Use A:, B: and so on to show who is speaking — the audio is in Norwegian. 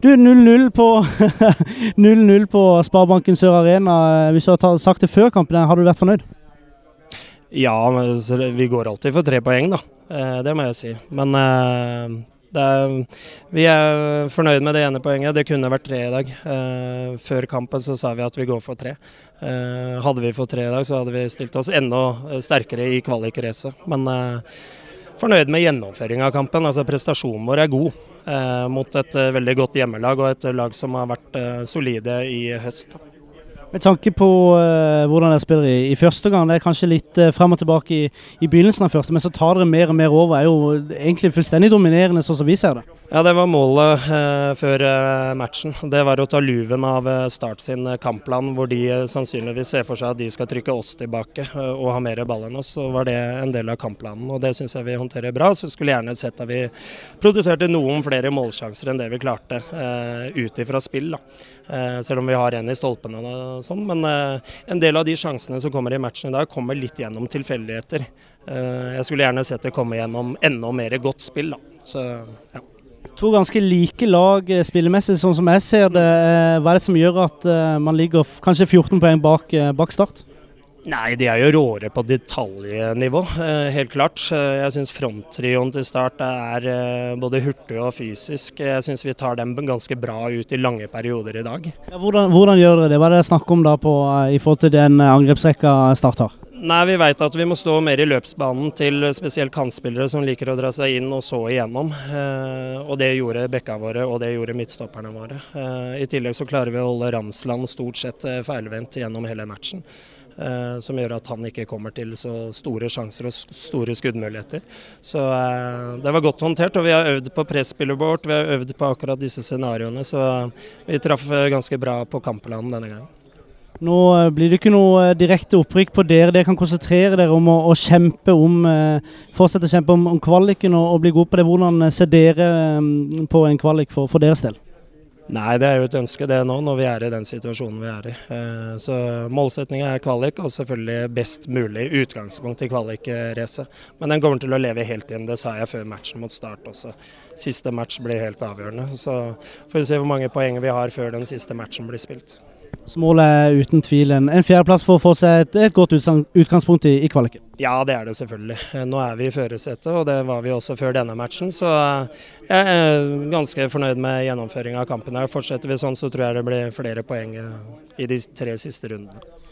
A: Du, 0-0 på 0-0 på Sparebanken Sør Arena. Hvis du har sagt det før kampen, hadde du vært fornøyd?
B: Ja, vi går alltid for tre poeng, da. Det må jeg si. Men er, vi er fornøyd med det ene poenget. Det kunne vært tre i dag. Eh, før kampen så sa vi at vi går for tre. Eh, hadde vi fått tre i dag, så hadde vi stilt oss enda sterkere i kvalikracet. Men eh, fornøyd med gjennomføringa av kampen. Altså Prestasjonen vår er god eh, mot et eh, veldig godt hjemmelag og et lag som har vært eh, solide i høst.
A: Med tanke på eh, hvordan dere spiller i, i, første gang, det er kanskje litt uh, frem og tilbake i, i, begynnelsen av første, men så tar dere mer og mer over. er jo egentlig fullstendig dominerende, sånn som vi ser det.
B: Ja, det var målet eh, før matchen. Det var å ta luven av Start sin kampplan, hvor de sannsynligvis ser for seg at de skal trykke oss tilbake og ha mer ball enn oss. Så var det en del av kampplanen, og det syns jeg vi håndterer bra. Så skulle gjerne sett at vi produserte noen flere målsjanser enn det vi klarte ut ifra spill. selv om vi har en i stolpene sånn, men eh, en del av de sjansene som kommer i matchen i dag, kommer litt gjennom tilfeldigheter. Eh, jeg skulle gjerne sett det komme gjennom enda mer godt spill. Da. Så, ja.
A: To ganske like lag eh, spillemessig, sånn som jeg ser det. Hva er det som gjør at man ligger kanskje 14 poeng bak, bak start?
B: Nei, de er jo råere på detaljnivå, eh, helt klart. Eh, jeg syns fronttrioen til Start er eh, både hurtig og fysisk. Jeg syns vi tar dem ganske bra ut i lange perioder i dag.
A: Ja, hvordan, hvordan, gjør dere det? Hva er det snakk om da på, i forhold til den angrepsrekka Start har?
B: Nei, Vi vet at vi må stå mer i løpsbanen til spesielt kantspillere som liker å dra seg inn og så igjennom. og Det gjorde bekka våre og det gjorde midtstopperne våre. I tillegg så klarer vi å holde Ramsland stort sett feilvendt gjennom hele matchen. Eh, som gjør at han ikke kommer til så store sjanser og store skuddmuligheter. Så eh, det var godt håndtert, og vi har øvd på presspillet vårt. Vi har øvd på akkurat disse scenarioene, så vi traff ganske bra på kampplanen denne gangen.
A: Nå eh, blir det ikke noe direkte opprykk på dere. Dere kan konsentrere dere om å, å kjempe om, fortsette å kjempe om, om kvaliken og, og, bli god på det. Hvordan ser dere på en kvalik for, for deres del?
B: Nei, det er jo et ønske det nå, når vi er i den situasjonen vi er i. Eh, så Målsettinga er kvalik, og selvfølgelig best mulig utgangspunkt i kvalikracet. Men den kommer til å leve helt inn, det sa jeg før matchen mot Start også. Siste match blir helt avgjørende. Så får vi se hvor mange poeng vi har før den siste matchen blir spilt.
A: Målet er uten tvil en, en fjerdeplass for å få seg et, et godt utgangspunkt i, i, kvaliken?
B: Ja, det er det selvfølgelig. Nå er vi i førersetet, og det var vi også før denne matchen. Så jeg er ganske fornøyd med gjennomføringa av kampen. Fortsetter vi sånn, så tror jeg det blir flere poeng i de tre siste rundene.